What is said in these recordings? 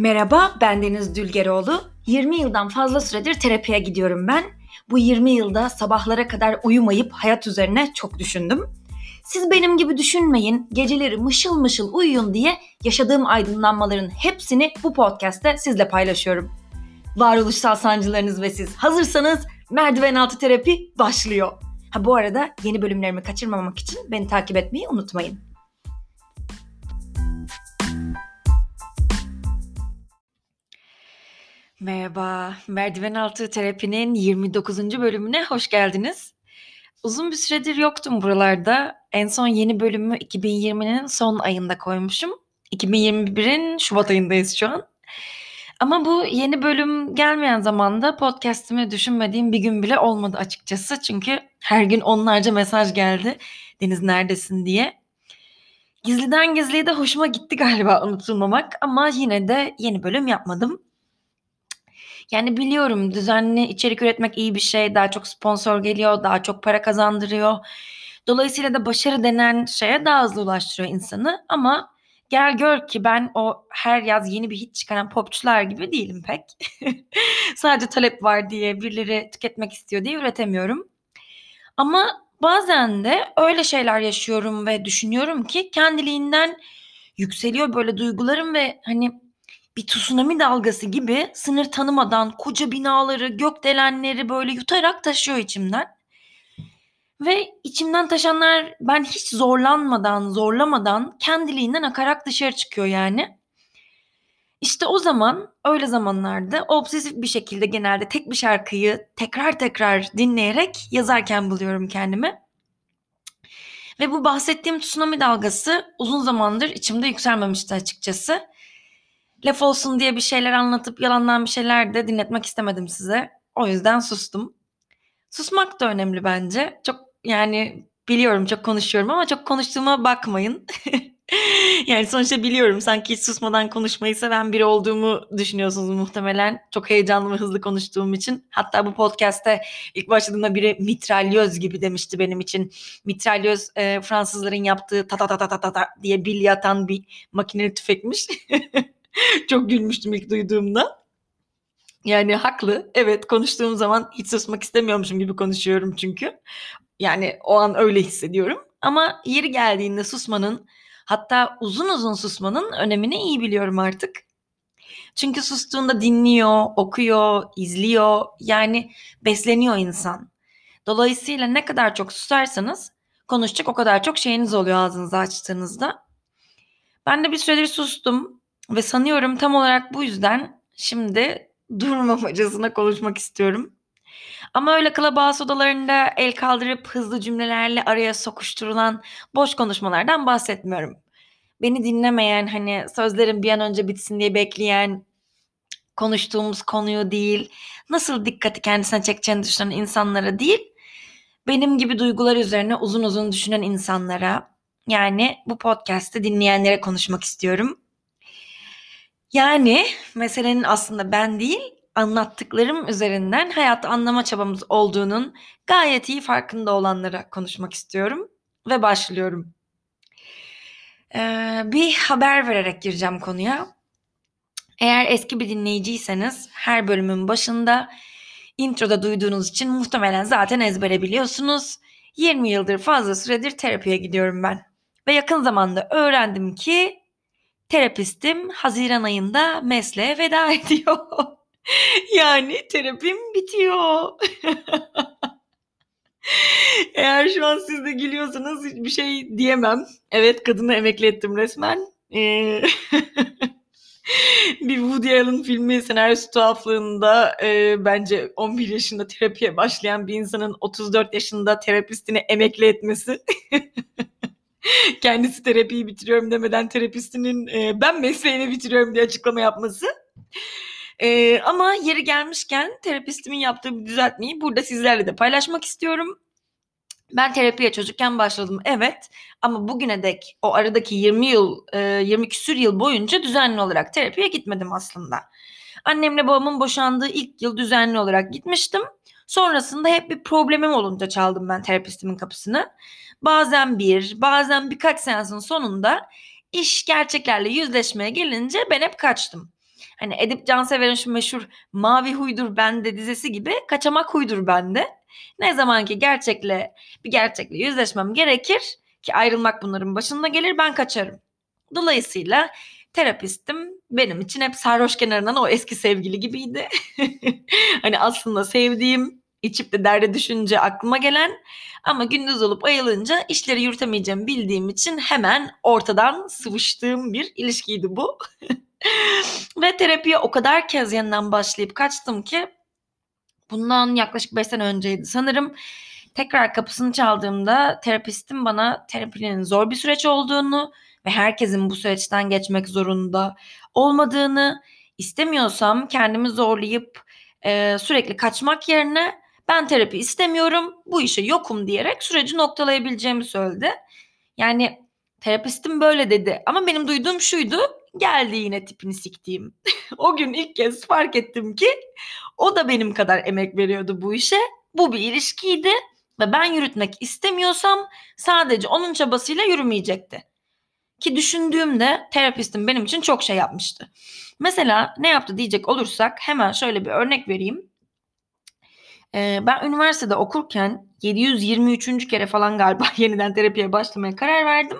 Merhaba, ben Deniz Dülgeroğlu. 20 yıldan fazla süredir terapiye gidiyorum ben. Bu 20 yılda sabahlara kadar uyumayıp hayat üzerine çok düşündüm. Siz benim gibi düşünmeyin, geceleri mışıl mışıl uyuyun diye yaşadığım aydınlanmaların hepsini bu podcast'te sizle paylaşıyorum. Varoluşsal sancılarınız ve siz hazırsanız merdiven altı terapi başlıyor. Ha bu arada yeni bölümlerimi kaçırmamak için beni takip etmeyi unutmayın. Merhaba, Merdiven Altı Terapi'nin 29. bölümüne hoş geldiniz. Uzun bir süredir yoktum buralarda. En son yeni bölümü 2020'nin son ayında koymuşum. 2021'in Şubat ayındayız şu an. Ama bu yeni bölüm gelmeyen zamanda podcast'imi düşünmediğim bir gün bile olmadı açıkçası. Çünkü her gün onlarca mesaj geldi. Deniz neredesin diye. Gizliden gizliye de hoşuma gitti galiba unutulmamak ama yine de yeni bölüm yapmadım. Yani biliyorum düzenli içerik üretmek iyi bir şey. Daha çok sponsor geliyor, daha çok para kazandırıyor. Dolayısıyla da başarı denen şeye daha hızlı ulaştırıyor insanı. Ama gel gör ki ben o her yaz yeni bir hit çıkaran popçular gibi değilim pek. Sadece talep var diye birileri tüketmek istiyor diye üretemiyorum. Ama bazen de öyle şeyler yaşıyorum ve düşünüyorum ki kendiliğinden yükseliyor böyle duygularım ve hani bir tsunami dalgası gibi sınır tanımadan koca binaları, gökdelenleri böyle yutarak taşıyor içimden. Ve içimden taşanlar ben hiç zorlanmadan, zorlamadan kendiliğinden akarak dışarı çıkıyor yani. İşte o zaman öyle zamanlarda obsesif bir şekilde genelde tek bir şarkıyı tekrar tekrar dinleyerek yazarken buluyorum kendimi. Ve bu bahsettiğim tsunami dalgası uzun zamandır içimde yükselmemişti açıkçası. Laf olsun diye bir şeyler anlatıp yalandan bir şeyler de dinletmek istemedim size. O yüzden sustum. Susmak da önemli bence. Çok yani biliyorum çok konuşuyorum ama çok konuştuğuma bakmayın. yani sonuçta biliyorum sanki hiç susmadan konuşmayı seven biri olduğumu düşünüyorsunuz muhtemelen. Çok heyecanlı ve hızlı konuştuğum için. Hatta bu podcast'te ilk başladığımda biri mitralyöz gibi demişti benim için. Mitralyöz e, Fransızların yaptığı ta ta ta ta ta ta diye bil yatan bir makineli tüfekmiş. Çok gülmüştüm ilk duyduğumda. Yani haklı. Evet konuştuğum zaman hiç susmak istemiyormuşum gibi konuşuyorum çünkü. Yani o an öyle hissediyorum. Ama yeri geldiğinde susmanın hatta uzun uzun susmanın önemini iyi biliyorum artık. Çünkü sustuğunda dinliyor, okuyor, izliyor. Yani besleniyor insan. Dolayısıyla ne kadar çok susarsanız konuşacak o kadar çok şeyiniz oluyor ağzınızı açtığınızda. Ben de bir süredir sustum. Ve sanıyorum tam olarak bu yüzden şimdi durmamacasına konuşmak istiyorum. Ama öyle kalabalık odalarında el kaldırıp hızlı cümlelerle araya sokuşturulan boş konuşmalardan bahsetmiyorum. Beni dinlemeyen hani sözlerin bir an önce bitsin diye bekleyen konuştuğumuz konuyu değil, nasıl dikkati kendisine çekeceğini düşünen insanlara değil, benim gibi duygular üzerine uzun uzun düşünen insanlara, yani bu podcast'ı dinleyenlere konuşmak istiyorum. Yani meselenin aslında ben değil, anlattıklarım üzerinden hayatı anlama çabamız olduğunun gayet iyi farkında olanlara konuşmak istiyorum ve başlıyorum. Ee, bir haber vererek gireceğim konuya. Eğer eski bir dinleyiciyseniz her bölümün başında introda duyduğunuz için muhtemelen zaten ezbere biliyorsunuz. 20 yıldır fazla süredir terapiye gidiyorum ben. Ve yakın zamanda öğrendim ki terapistim Haziran ayında mesleğe veda ediyor. yani terapim bitiyor. Eğer şu an siz de gülüyorsanız hiçbir şey diyemem. Evet kadını emekli ettim resmen. Ee, bir Woody Allen filmi senaryosu tuhaflığında e, bence 11 yaşında terapiye başlayan bir insanın 34 yaşında terapistini emekli etmesi kendisi terapiyi bitiriyorum demeden terapistinin e, ben mesleğini bitiriyorum diye açıklama yapması. E, ama yeri gelmişken terapistimin yaptığı bir düzeltmeyi burada sizlerle de paylaşmak istiyorum. Ben terapiye çocukken başladım evet ama bugüne dek o aradaki 20 yıl, e, 20 küsür yıl boyunca düzenli olarak terapiye gitmedim aslında. Annemle babamın boşandığı ilk yıl düzenli olarak gitmiştim. Sonrasında hep bir problemim olunca çaldım ben terapistimin kapısını. Bazen bir, bazen birkaç seansın sonunda iş gerçeklerle yüzleşmeye gelince ben hep kaçtım. Hani Edip Cansever'in şu meşhur Mavi Huydur Bende dizesi gibi kaçamak huydur bende. Ne zaman ki gerçekle bir gerçekle yüzleşmem gerekir ki ayrılmak bunların başında gelir ben kaçarım. Dolayısıyla terapistim benim için hep sarhoş kenarından o eski sevgili gibiydi. hani aslında sevdiğim, içip de derde düşünce aklıma gelen ama gündüz olup ayılınca işleri yürütemeyeceğimi bildiğim için hemen ortadan sıvıştığım bir ilişkiydi bu. Ve terapiye o kadar kez yeniden başlayıp kaçtım ki bundan yaklaşık 5 sene önceydi sanırım. Tekrar kapısını çaldığımda terapistim bana terapinin zor bir süreç olduğunu ve herkesin bu süreçten geçmek zorunda olmadığını, istemiyorsam kendimi zorlayıp e, sürekli kaçmak yerine ben terapi istemiyorum, bu işe yokum diyerek süreci noktalayabileceğimi söyledi. Yani terapistim böyle dedi ama benim duyduğum şuydu, geldi yine tipini siktiğim. o gün ilk kez fark ettim ki o da benim kadar emek veriyordu bu işe. Bu bir ilişkiydi ve ben yürütmek istemiyorsam sadece onun çabasıyla yürümeyecekti. Ki düşündüğümde terapistim benim için çok şey yapmıştı. Mesela ne yaptı diyecek olursak hemen şöyle bir örnek vereyim. Ee, ben üniversitede okurken 723. kere falan galiba yeniden terapiye başlamaya karar verdim.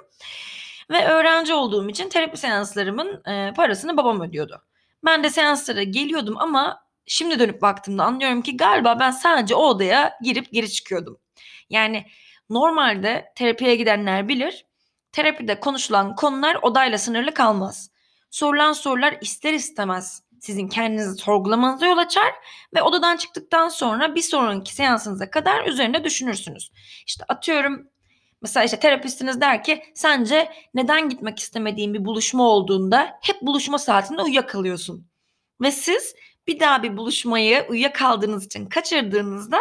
Ve öğrenci olduğum için terapi seanslarımın e, parasını babam ödüyordu. Ben de seanslara geliyordum ama şimdi dönüp baktığımda anlıyorum ki galiba ben sadece o odaya girip geri çıkıyordum. Yani normalde terapiye gidenler bilir. Terapide konuşulan konular odayla sınırlı kalmaz. Sorulan sorular ister istemez sizin kendinizi sorgulamanıza yol açar ve odadan çıktıktan sonra bir sonraki seansınıza kadar üzerinde düşünürsünüz. İşte atıyorum mesela işte terapistiniz der ki sence neden gitmek istemediğin bir buluşma olduğunda hep buluşma saatinde uyuyakalıyorsun. Ve siz bir daha bir buluşmayı uyuyakaldığınız için kaçırdığınızda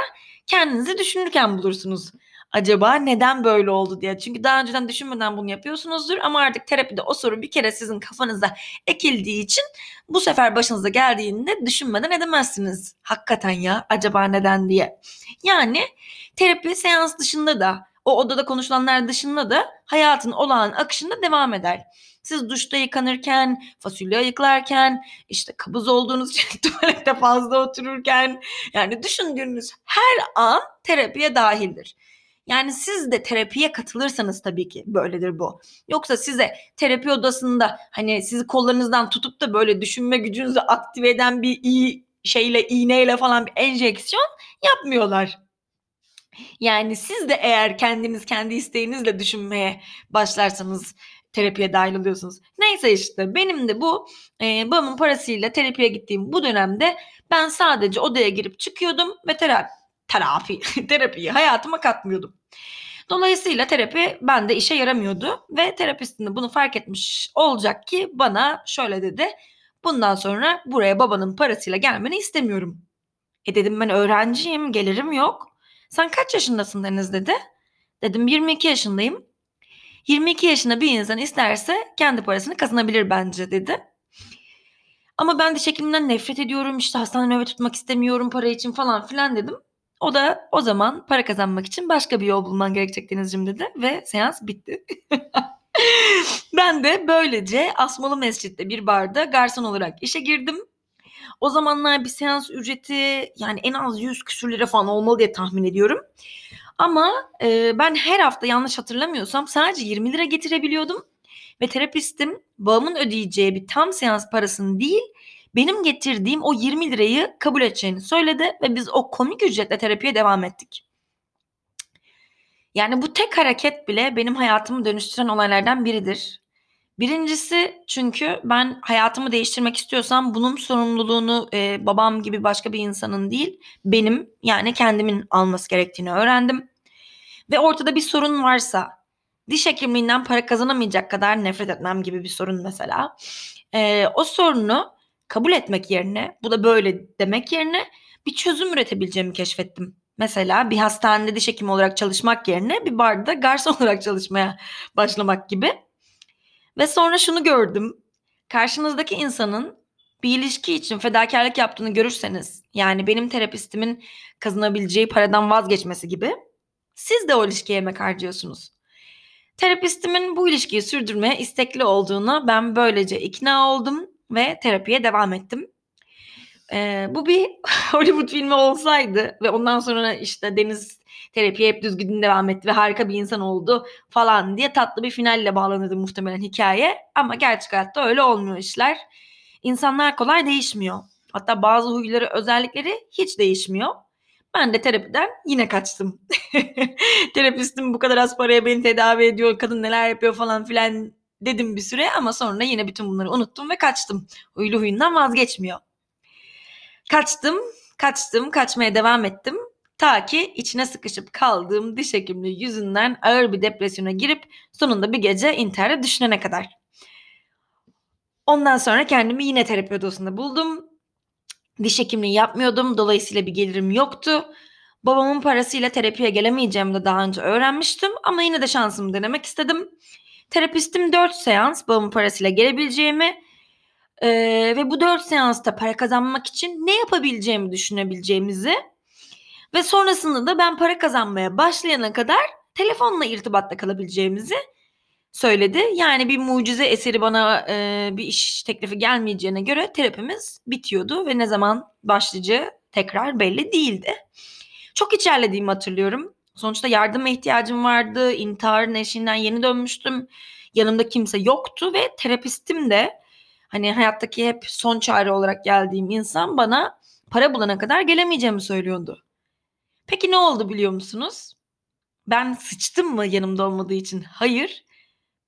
kendinizi düşünürken bulursunuz acaba neden böyle oldu diye. Çünkü daha önceden düşünmeden bunu yapıyorsunuzdur ama artık terapide o soru bir kere sizin kafanıza ekildiği için bu sefer başınıza geldiğinde düşünmeden edemezsiniz. Hakikaten ya acaba neden diye. Yani terapi seans dışında da o odada konuşulanlar dışında da hayatın olağan akışında devam eder. Siz duşta yıkanırken, fasulye ayıklarken, işte kabız olduğunuz için tuvalette fazla otururken yani düşündüğünüz her an terapiye dahildir. Yani siz de terapiye katılırsanız tabii ki böyledir bu. Yoksa size terapi odasında hani sizi kollarınızdan tutup da böyle düşünme gücünüzü aktive eden bir iyi şeyle iğneyle falan bir enjeksiyon yapmıyorlar. Yani siz de eğer kendiniz kendi isteğinizle düşünmeye başlarsanız terapiye dahil oluyorsunuz. Neyse işte benim de bu e, babamın parasıyla terapiye gittiğim bu dönemde ben sadece odaya girip çıkıyordum ve terapi terapi, terapiyi hayatıma katmıyordum. Dolayısıyla terapi bende işe yaramıyordu ve terapistin de bunu fark etmiş olacak ki bana şöyle dedi. Bundan sonra buraya babanın parasıyla gelmeni istemiyorum. E dedim ben öğrenciyim, gelirim yok. Sen kaç yaşındasın Deniz dedi. Dedim 22 yaşındayım. 22 yaşında bir insan isterse kendi parasını kazanabilir bence dedi. Ama ben diş hekiminden nefret ediyorum işte hastane nöbet tutmak istemiyorum para için falan filan dedim. O da o zaman para kazanmak için başka bir yol bulman gerekecek Denizciğim dedi ve seans bitti. ben de böylece Asmalı Mescid'de bir barda garson olarak işe girdim. O zamanlar bir seans ücreti yani en az 100 küsür lira falan olmalı diye tahmin ediyorum. Ama e, ben her hafta yanlış hatırlamıyorsam sadece 20 lira getirebiliyordum. Ve terapistim bağımın ödeyeceği bir tam seans parasını değil benim getirdiğim o 20 lirayı kabul edeceğini söyledi ve biz o komik ücretle terapiye devam ettik. Yani bu tek hareket bile benim hayatımı dönüştüren olaylardan biridir. Birincisi çünkü ben hayatımı değiştirmek istiyorsam bunun sorumluluğunu e, babam gibi başka bir insanın değil benim yani kendimin alması gerektiğini öğrendim. Ve ortada bir sorun varsa diş hekimliğinden para kazanamayacak kadar nefret etmem gibi bir sorun mesela. E, o sorunu kabul etmek yerine bu da böyle demek yerine bir çözüm üretebileceğimi keşfettim. Mesela bir hastanede diş hekimi olarak çalışmak yerine bir barda garson olarak çalışmaya başlamak gibi. Ve sonra şunu gördüm. Karşınızdaki insanın bir ilişki için fedakarlık yaptığını görürseniz, yani benim terapistimin kazanabileceği paradan vazgeçmesi gibi, siz de o ilişkiye emek harcıyorsunuz. Terapistimin bu ilişkiyi sürdürmeye istekli olduğuna ben böylece ikna oldum ve terapiye devam ettim. Ee, bu bir Hollywood filmi olsaydı ve ondan sonra işte Deniz terapiye hep düzgün devam etti ve harika bir insan oldu falan diye tatlı bir finalle bağlanırdı muhtemelen hikaye. Ama gerçek hayatta öyle olmuyor işler. İnsanlar kolay değişmiyor. Hatta bazı huyları, özellikleri hiç değişmiyor. Ben de terapiden yine kaçtım. Terapistim bu kadar az paraya beni tedavi ediyor, kadın neler yapıyor falan filan dedim bir süre ama sonra yine bütün bunları unuttum ve kaçtım. Huylu huyundan vazgeçmiyor. Kaçtım, kaçtım, kaçmaya devam ettim. Ta ki içine sıkışıp kaldığım diş hekimliği yüzünden ağır bir depresyona girip sonunda bir gece intihara düşünene kadar. Ondan sonra kendimi yine terapi odasında buldum. Diş hekimliği yapmıyordum. Dolayısıyla bir gelirim yoktu. Babamın parasıyla terapiye gelemeyeceğimi de daha önce öğrenmiştim ama yine de şansımı denemek istedim. Terapistim 4 seans babamın parasıyla gelebileceğimi ee, ve bu 4 seansta para kazanmak için ne yapabileceğimi düşünebileceğimizi ve sonrasında da ben para kazanmaya başlayana kadar telefonla irtibatta kalabileceğimizi söyledi. Yani bir mucize eseri bana e, bir iş teklifi gelmeyeceğine göre terapimiz bitiyordu ve ne zaman başlayacağı tekrar belli değildi. Çok içerlediğimi hatırlıyorum. Sonuçta yardıma ihtiyacım vardı. İntiharın eşiğinden yeni dönmüştüm. Yanımda kimse yoktu ve terapistim de hani hayattaki hep son çare olarak geldiğim insan bana para bulana kadar gelemeyeceğimi söylüyordu. Peki ne oldu biliyor musunuz? Ben sıçtım mı yanımda olmadığı için? Hayır.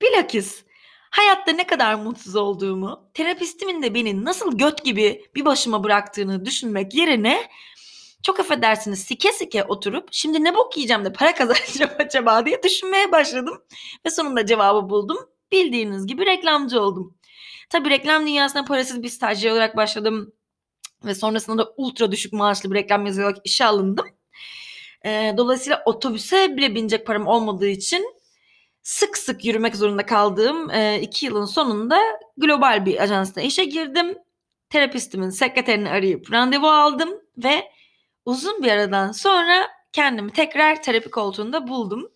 Bilakis hayatta ne kadar mutsuz olduğumu, terapistimin de beni nasıl göt gibi bir başıma bıraktığını düşünmek yerine çok affedersiniz sike sike oturup şimdi ne bok yiyeceğim de para kazanacağım acaba diye düşünmeye başladım. Ve sonunda cevabı buldum. Bildiğiniz gibi reklamcı oldum. Tabii reklam dünyasına parasız bir stajyer olarak başladım. Ve sonrasında da ultra düşük maaşlı bir reklam yazarı olarak işe alındım. E, dolayısıyla otobüse bile binecek param olmadığı için sık sık yürümek zorunda kaldığım e, iki yılın sonunda global bir ajansta işe girdim. Terapistimin sekreterini arayıp randevu aldım ve uzun bir aradan sonra kendimi tekrar terapi koltuğunda buldum.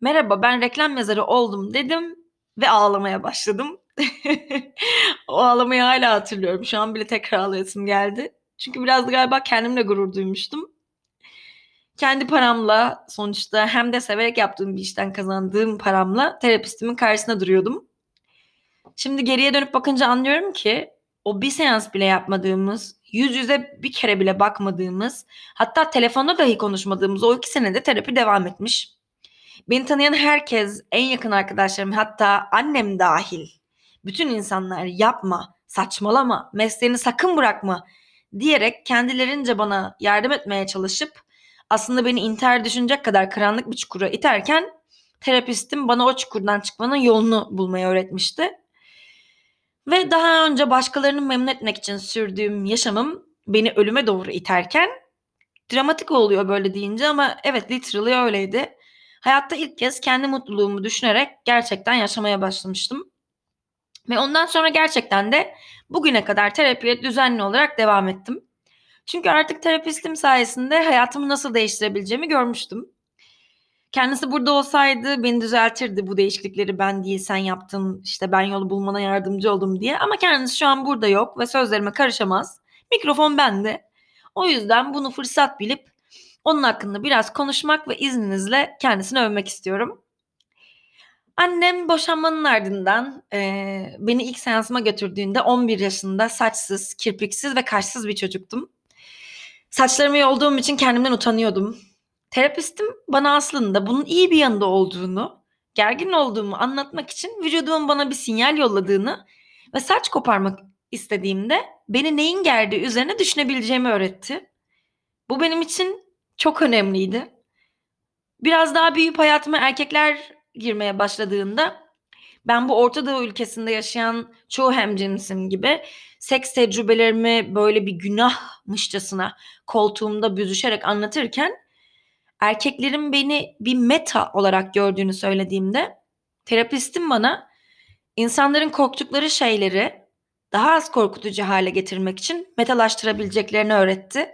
Merhaba ben reklam yazarı oldum dedim ve ağlamaya başladım. o ağlamayı hala hatırlıyorum. Şu an bile tekrar ağlayasım geldi. Çünkü biraz galiba kendimle gurur duymuştum kendi paramla sonuçta hem de severek yaptığım bir işten kazandığım paramla terapistimin karşısına duruyordum. Şimdi geriye dönüp bakınca anlıyorum ki o bir seans bile yapmadığımız, yüz yüze bir kere bile bakmadığımız, hatta telefonda dahi konuşmadığımız o iki senede terapi devam etmiş. Beni tanıyan herkes, en yakın arkadaşlarım hatta annem dahil bütün insanlar yapma, saçmalama, mesleğini sakın bırakma diyerek kendilerince bana yardım etmeye çalışıp aslında beni intihar düşünecek kadar karanlık bir çukura iterken terapistim bana o çukurdan çıkmanın yolunu bulmayı öğretmişti. Ve daha önce başkalarını memnun etmek için sürdüğüm yaşamım beni ölüme doğru iterken dramatik oluyor böyle deyince ama evet literally öyleydi. Hayatta ilk kez kendi mutluluğumu düşünerek gerçekten yaşamaya başlamıştım. Ve ondan sonra gerçekten de bugüne kadar terapiye düzenli olarak devam ettim. Çünkü artık terapistim sayesinde hayatımı nasıl değiştirebileceğimi görmüştüm. Kendisi burada olsaydı beni düzeltirdi bu değişiklikleri ben değil sen yaptın işte ben yolu bulmana yardımcı oldum diye. Ama kendisi şu an burada yok ve sözlerime karışamaz. Mikrofon bende. O yüzden bunu fırsat bilip onun hakkında biraz konuşmak ve izninizle kendisini övmek istiyorum. Annem boşanmanın ardından e, beni ilk seansıma götürdüğünde 11 yaşında saçsız, kirpiksiz ve kaşsız bir çocuktum. Saçlarımı yolduğum için kendimden utanıyordum. Terapistim bana aslında bunun iyi bir yanında olduğunu, gergin olduğumu anlatmak için vücudumun bana bir sinyal yolladığını ve saç koparmak istediğimde beni neyin gerdiği üzerine düşünebileceğimi öğretti. Bu benim için çok önemliydi. Biraz daha büyüyüp hayatıma erkekler girmeye başladığında ben bu Orta Doğu ülkesinde yaşayan çoğu hemcinsim gibi seks tecrübelerimi böyle bir günahmışçasına koltuğumda büzüşerek anlatırken erkeklerin beni bir meta olarak gördüğünü söylediğimde terapistim bana insanların korktukları şeyleri daha az korkutucu hale getirmek için metalaştırabileceklerini öğretti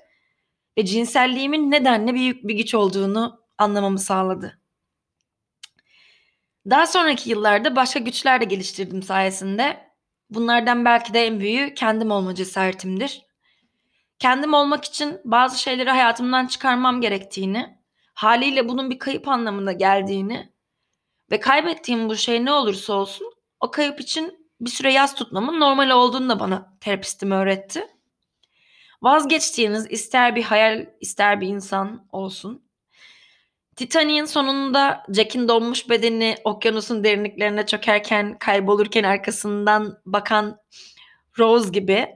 ve cinselliğimin nedenle büyük bir güç olduğunu anlamamı sağladı. Daha sonraki yıllarda başka güçler de geliştirdim sayesinde Bunlardan belki de en büyüğü kendim olma cesaretimdir. Kendim olmak için bazı şeyleri hayatımdan çıkarmam gerektiğini, haliyle bunun bir kayıp anlamına geldiğini ve kaybettiğim bu şey ne olursa olsun o kayıp için bir süre yaz tutmamın normal olduğunu da bana terapistim öğretti. Vazgeçtiğiniz ister bir hayal ister bir insan olsun. Titanic'in sonunda Jack'in donmuş bedeni okyanusun derinliklerine çökerken kaybolurken arkasından bakan Rose gibi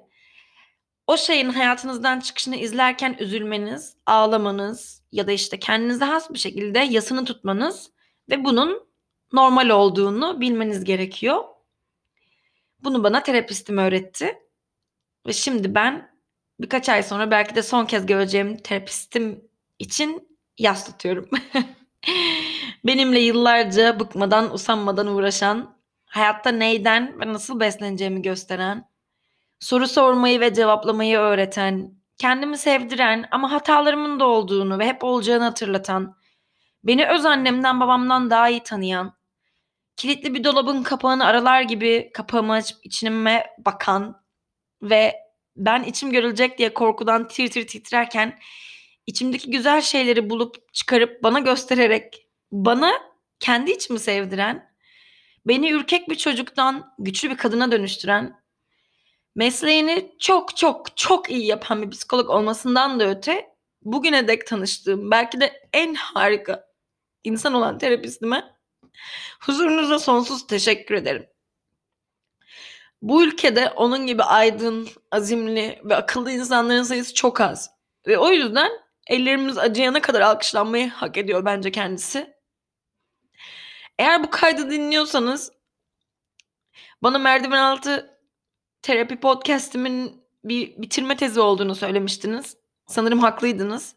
o şeyin hayatınızdan çıkışını izlerken üzülmeniz, ağlamanız ya da işte kendinize has bir şekilde yasını tutmanız ve bunun normal olduğunu bilmeniz gerekiyor. Bunu bana terapistim öğretti. Ve şimdi ben birkaç ay sonra belki de son kez göreceğim terapistim için yas tutuyorum. Benimle yıllarca bıkmadan, usanmadan uğraşan, hayatta neyden ve nasıl besleneceğimi gösteren, soru sormayı ve cevaplamayı öğreten, kendimi sevdiren ama hatalarımın da olduğunu ve hep olacağını hatırlatan, beni öz annemden babamdan daha iyi tanıyan, kilitli bir dolabın kapağını aralar gibi kapağımı açıp içime bakan ve ben içim görülecek diye korkudan tir tir titrerken içimdeki güzel şeyleri bulup çıkarıp bana göstererek bana kendi içimi sevdiren, beni ürkek bir çocuktan güçlü bir kadına dönüştüren, mesleğini çok çok çok iyi yapan bir psikolog olmasından da öte bugüne dek tanıştığım belki de en harika insan olan terapistime huzurunuza sonsuz teşekkür ederim. Bu ülkede onun gibi aydın, azimli ve akıllı insanların sayısı çok az. Ve o yüzden ellerimiz acıyana kadar alkışlanmayı hak ediyor bence kendisi. Eğer bu kaydı dinliyorsanız bana merdiven altı terapi podcastimin bir bitirme tezi olduğunu söylemiştiniz. Sanırım haklıydınız.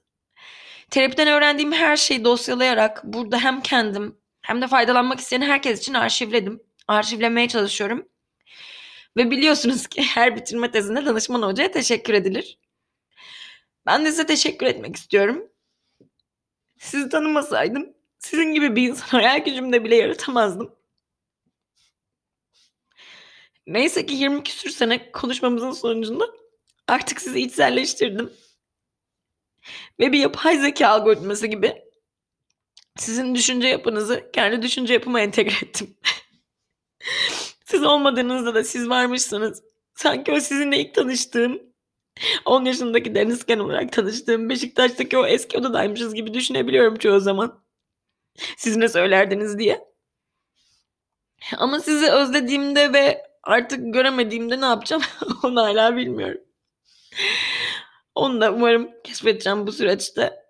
Terapiden öğrendiğim her şeyi dosyalayarak burada hem kendim hem de faydalanmak isteyen herkes için arşivledim. Arşivlemeye çalışıyorum. Ve biliyorsunuz ki her bitirme tezinde danışman hocaya teşekkür edilir. Ben de size teşekkür etmek istiyorum. Sizi tanımasaydım sizin gibi bir insan hayal gücümde bile yaratamazdım. Neyse ki 20 küsür sene konuşmamızın sonucunda artık sizi içselleştirdim. Ve bir yapay zeka algoritması gibi sizin düşünce yapınızı kendi düşünce yapıma entegre ettim. siz olmadığınızda da siz varmışsınız. Sanki o sizinle ilk tanıştığım 10 yaşındaki denizken olarak tanıştığım Beşiktaş'taki o eski odadaymışız gibi düşünebiliyorum çoğu zaman. Siz ne söylerdiniz diye. Ama sizi özlediğimde ve artık göremediğimde ne yapacağım onu hala bilmiyorum. Onu da umarım keşfedeceğim bu süreçte.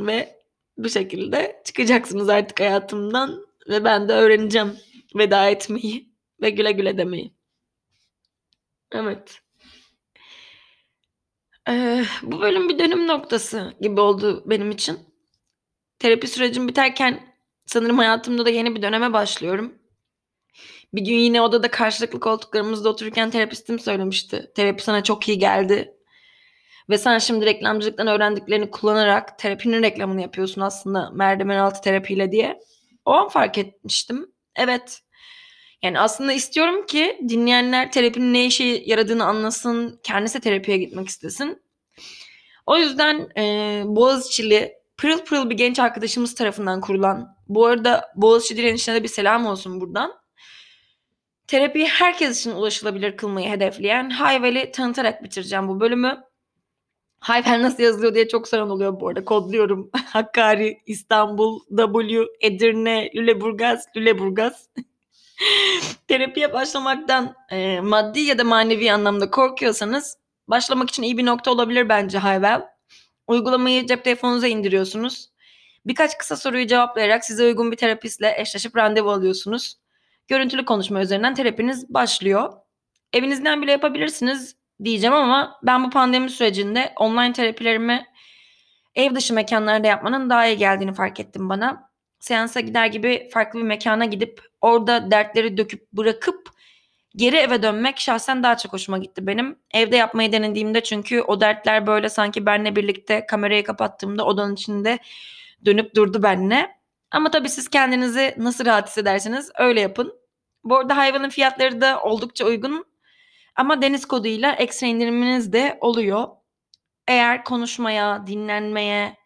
Ve bu şekilde çıkacaksınız artık hayatımdan ve ben de öğreneceğim veda etmeyi ve güle güle demeyi. Evet. Ee, bu bölüm bir dönüm noktası gibi oldu benim için. Terapi sürecim biterken sanırım hayatımda da yeni bir döneme başlıyorum. Bir gün yine odada karşılıklı koltuklarımızda otururken terapistim söylemişti. Terapi sana çok iyi geldi. Ve sen şimdi reklamcılıktan öğrendiklerini kullanarak terapinin reklamını yapıyorsun aslında merdiven altı terapiyle diye. O an fark etmiştim. Evet. Yani aslında istiyorum ki dinleyenler terapinin ne işe yaradığını anlasın. Kendisi terapiye gitmek istesin. O yüzden e, Boğaziçi'li pırıl pırıl bir genç arkadaşımız tarafından kurulan. Bu arada Boğaziçi direnişine de bir selam olsun buradan. Terapiyi herkes için ulaşılabilir kılmayı hedefleyen Hayvel'i tanıtarak bitireceğim bu bölümü. Hayvel nasıl yazılıyor diye çok soran oluyor bu arada. Kodluyorum. Hakkari, İstanbul, W, Edirne, Lüleburgaz, Lüleburgaz. Terapiye başlamaktan e, maddi ya da manevi anlamda korkuyorsanız başlamak için iyi bir nokta olabilir bence Hayvel. Uygulamayı cep telefonunuza indiriyorsunuz. Birkaç kısa soruyu cevaplayarak size uygun bir terapistle eşleşip randevu alıyorsunuz. Görüntülü konuşma üzerinden terapiniz başlıyor. Evinizden bile yapabilirsiniz diyeceğim ama ben bu pandemi sürecinde online terapilerimi ev dışı mekanlarda yapmanın daha iyi geldiğini fark ettim bana. Seansa gider gibi farklı bir mekana gidip orada dertleri döküp bırakıp geri eve dönmek şahsen daha çok hoşuma gitti benim. Evde yapmayı denediğimde çünkü o dertler böyle sanki benle birlikte kamerayı kapattığımda odanın içinde dönüp durdu benle. Ama tabii siz kendinizi nasıl rahat hissederseniz öyle yapın. Bu arada hayvanın fiyatları da oldukça uygun. Ama deniz koduyla ekstra indiriminiz de oluyor. Eğer konuşmaya, dinlenmeye,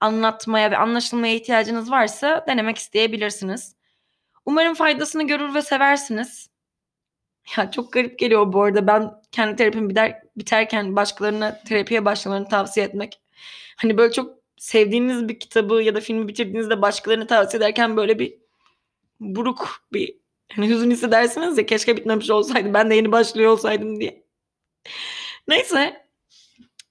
anlatmaya ve anlaşılmaya ihtiyacınız varsa denemek isteyebilirsiniz. Umarım faydasını görür ve seversiniz. Ya çok garip geliyor bu arada. Ben kendi terapim biter, biterken başkalarına terapiye başlamalarını tavsiye etmek. Hani böyle çok sevdiğiniz bir kitabı ya da filmi bitirdiğinizde başkalarını tavsiye ederken böyle bir buruk bir hani hüzün hissedersiniz ya keşke bitmemiş olsaydı ben de yeni başlıyor olsaydım diye. Neyse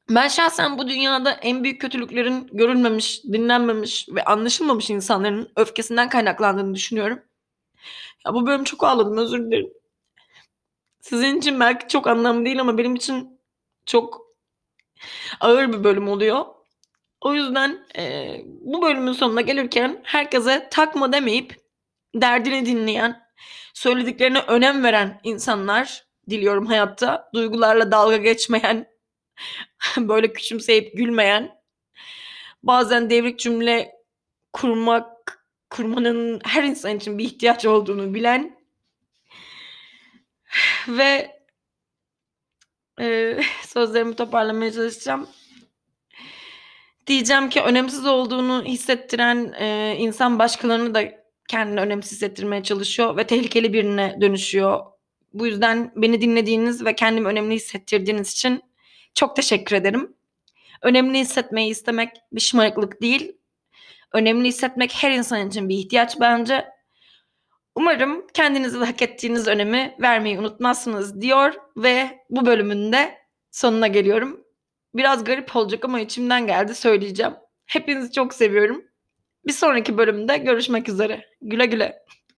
ben şahsen bu dünyada en büyük kötülüklerin görülmemiş, dinlenmemiş ve anlaşılmamış insanların öfkesinden kaynaklandığını düşünüyorum. Ya bu bölüm çok ağladım özür dilerim. Sizin için belki çok anlamlı değil ama benim için çok ağır bir bölüm oluyor. O yüzden e, bu bölümün sonuna gelirken herkese takma demeyip derdini dinleyen, söylediklerine önem veren insanlar diliyorum hayatta. Duygularla dalga geçmeyen, böyle küçümseyip gülmeyen, bazen devrik cümle kurmak, kurmanın her insan için bir ihtiyaç olduğunu bilen ve e, sözlerimi toparlamaya çalışacağım. Diyeceğim ki önemsiz olduğunu hissettiren e, insan başkalarını da kendini önemsiz hissettirmeye çalışıyor ve tehlikeli birine dönüşüyor. Bu yüzden beni dinlediğiniz ve kendimi önemli hissettirdiğiniz için çok teşekkür ederim. Önemli hissetmeyi istemek bir şımarıklık değil. Önemli hissetmek her insan için bir ihtiyaç bence. Umarım kendinize de hak ettiğiniz önemi vermeyi unutmazsınız diyor ve bu bölümün de sonuna geliyorum. Biraz garip olacak ama içimden geldi söyleyeceğim. Hepinizi çok seviyorum. Bir sonraki bölümde görüşmek üzere. Güle güle.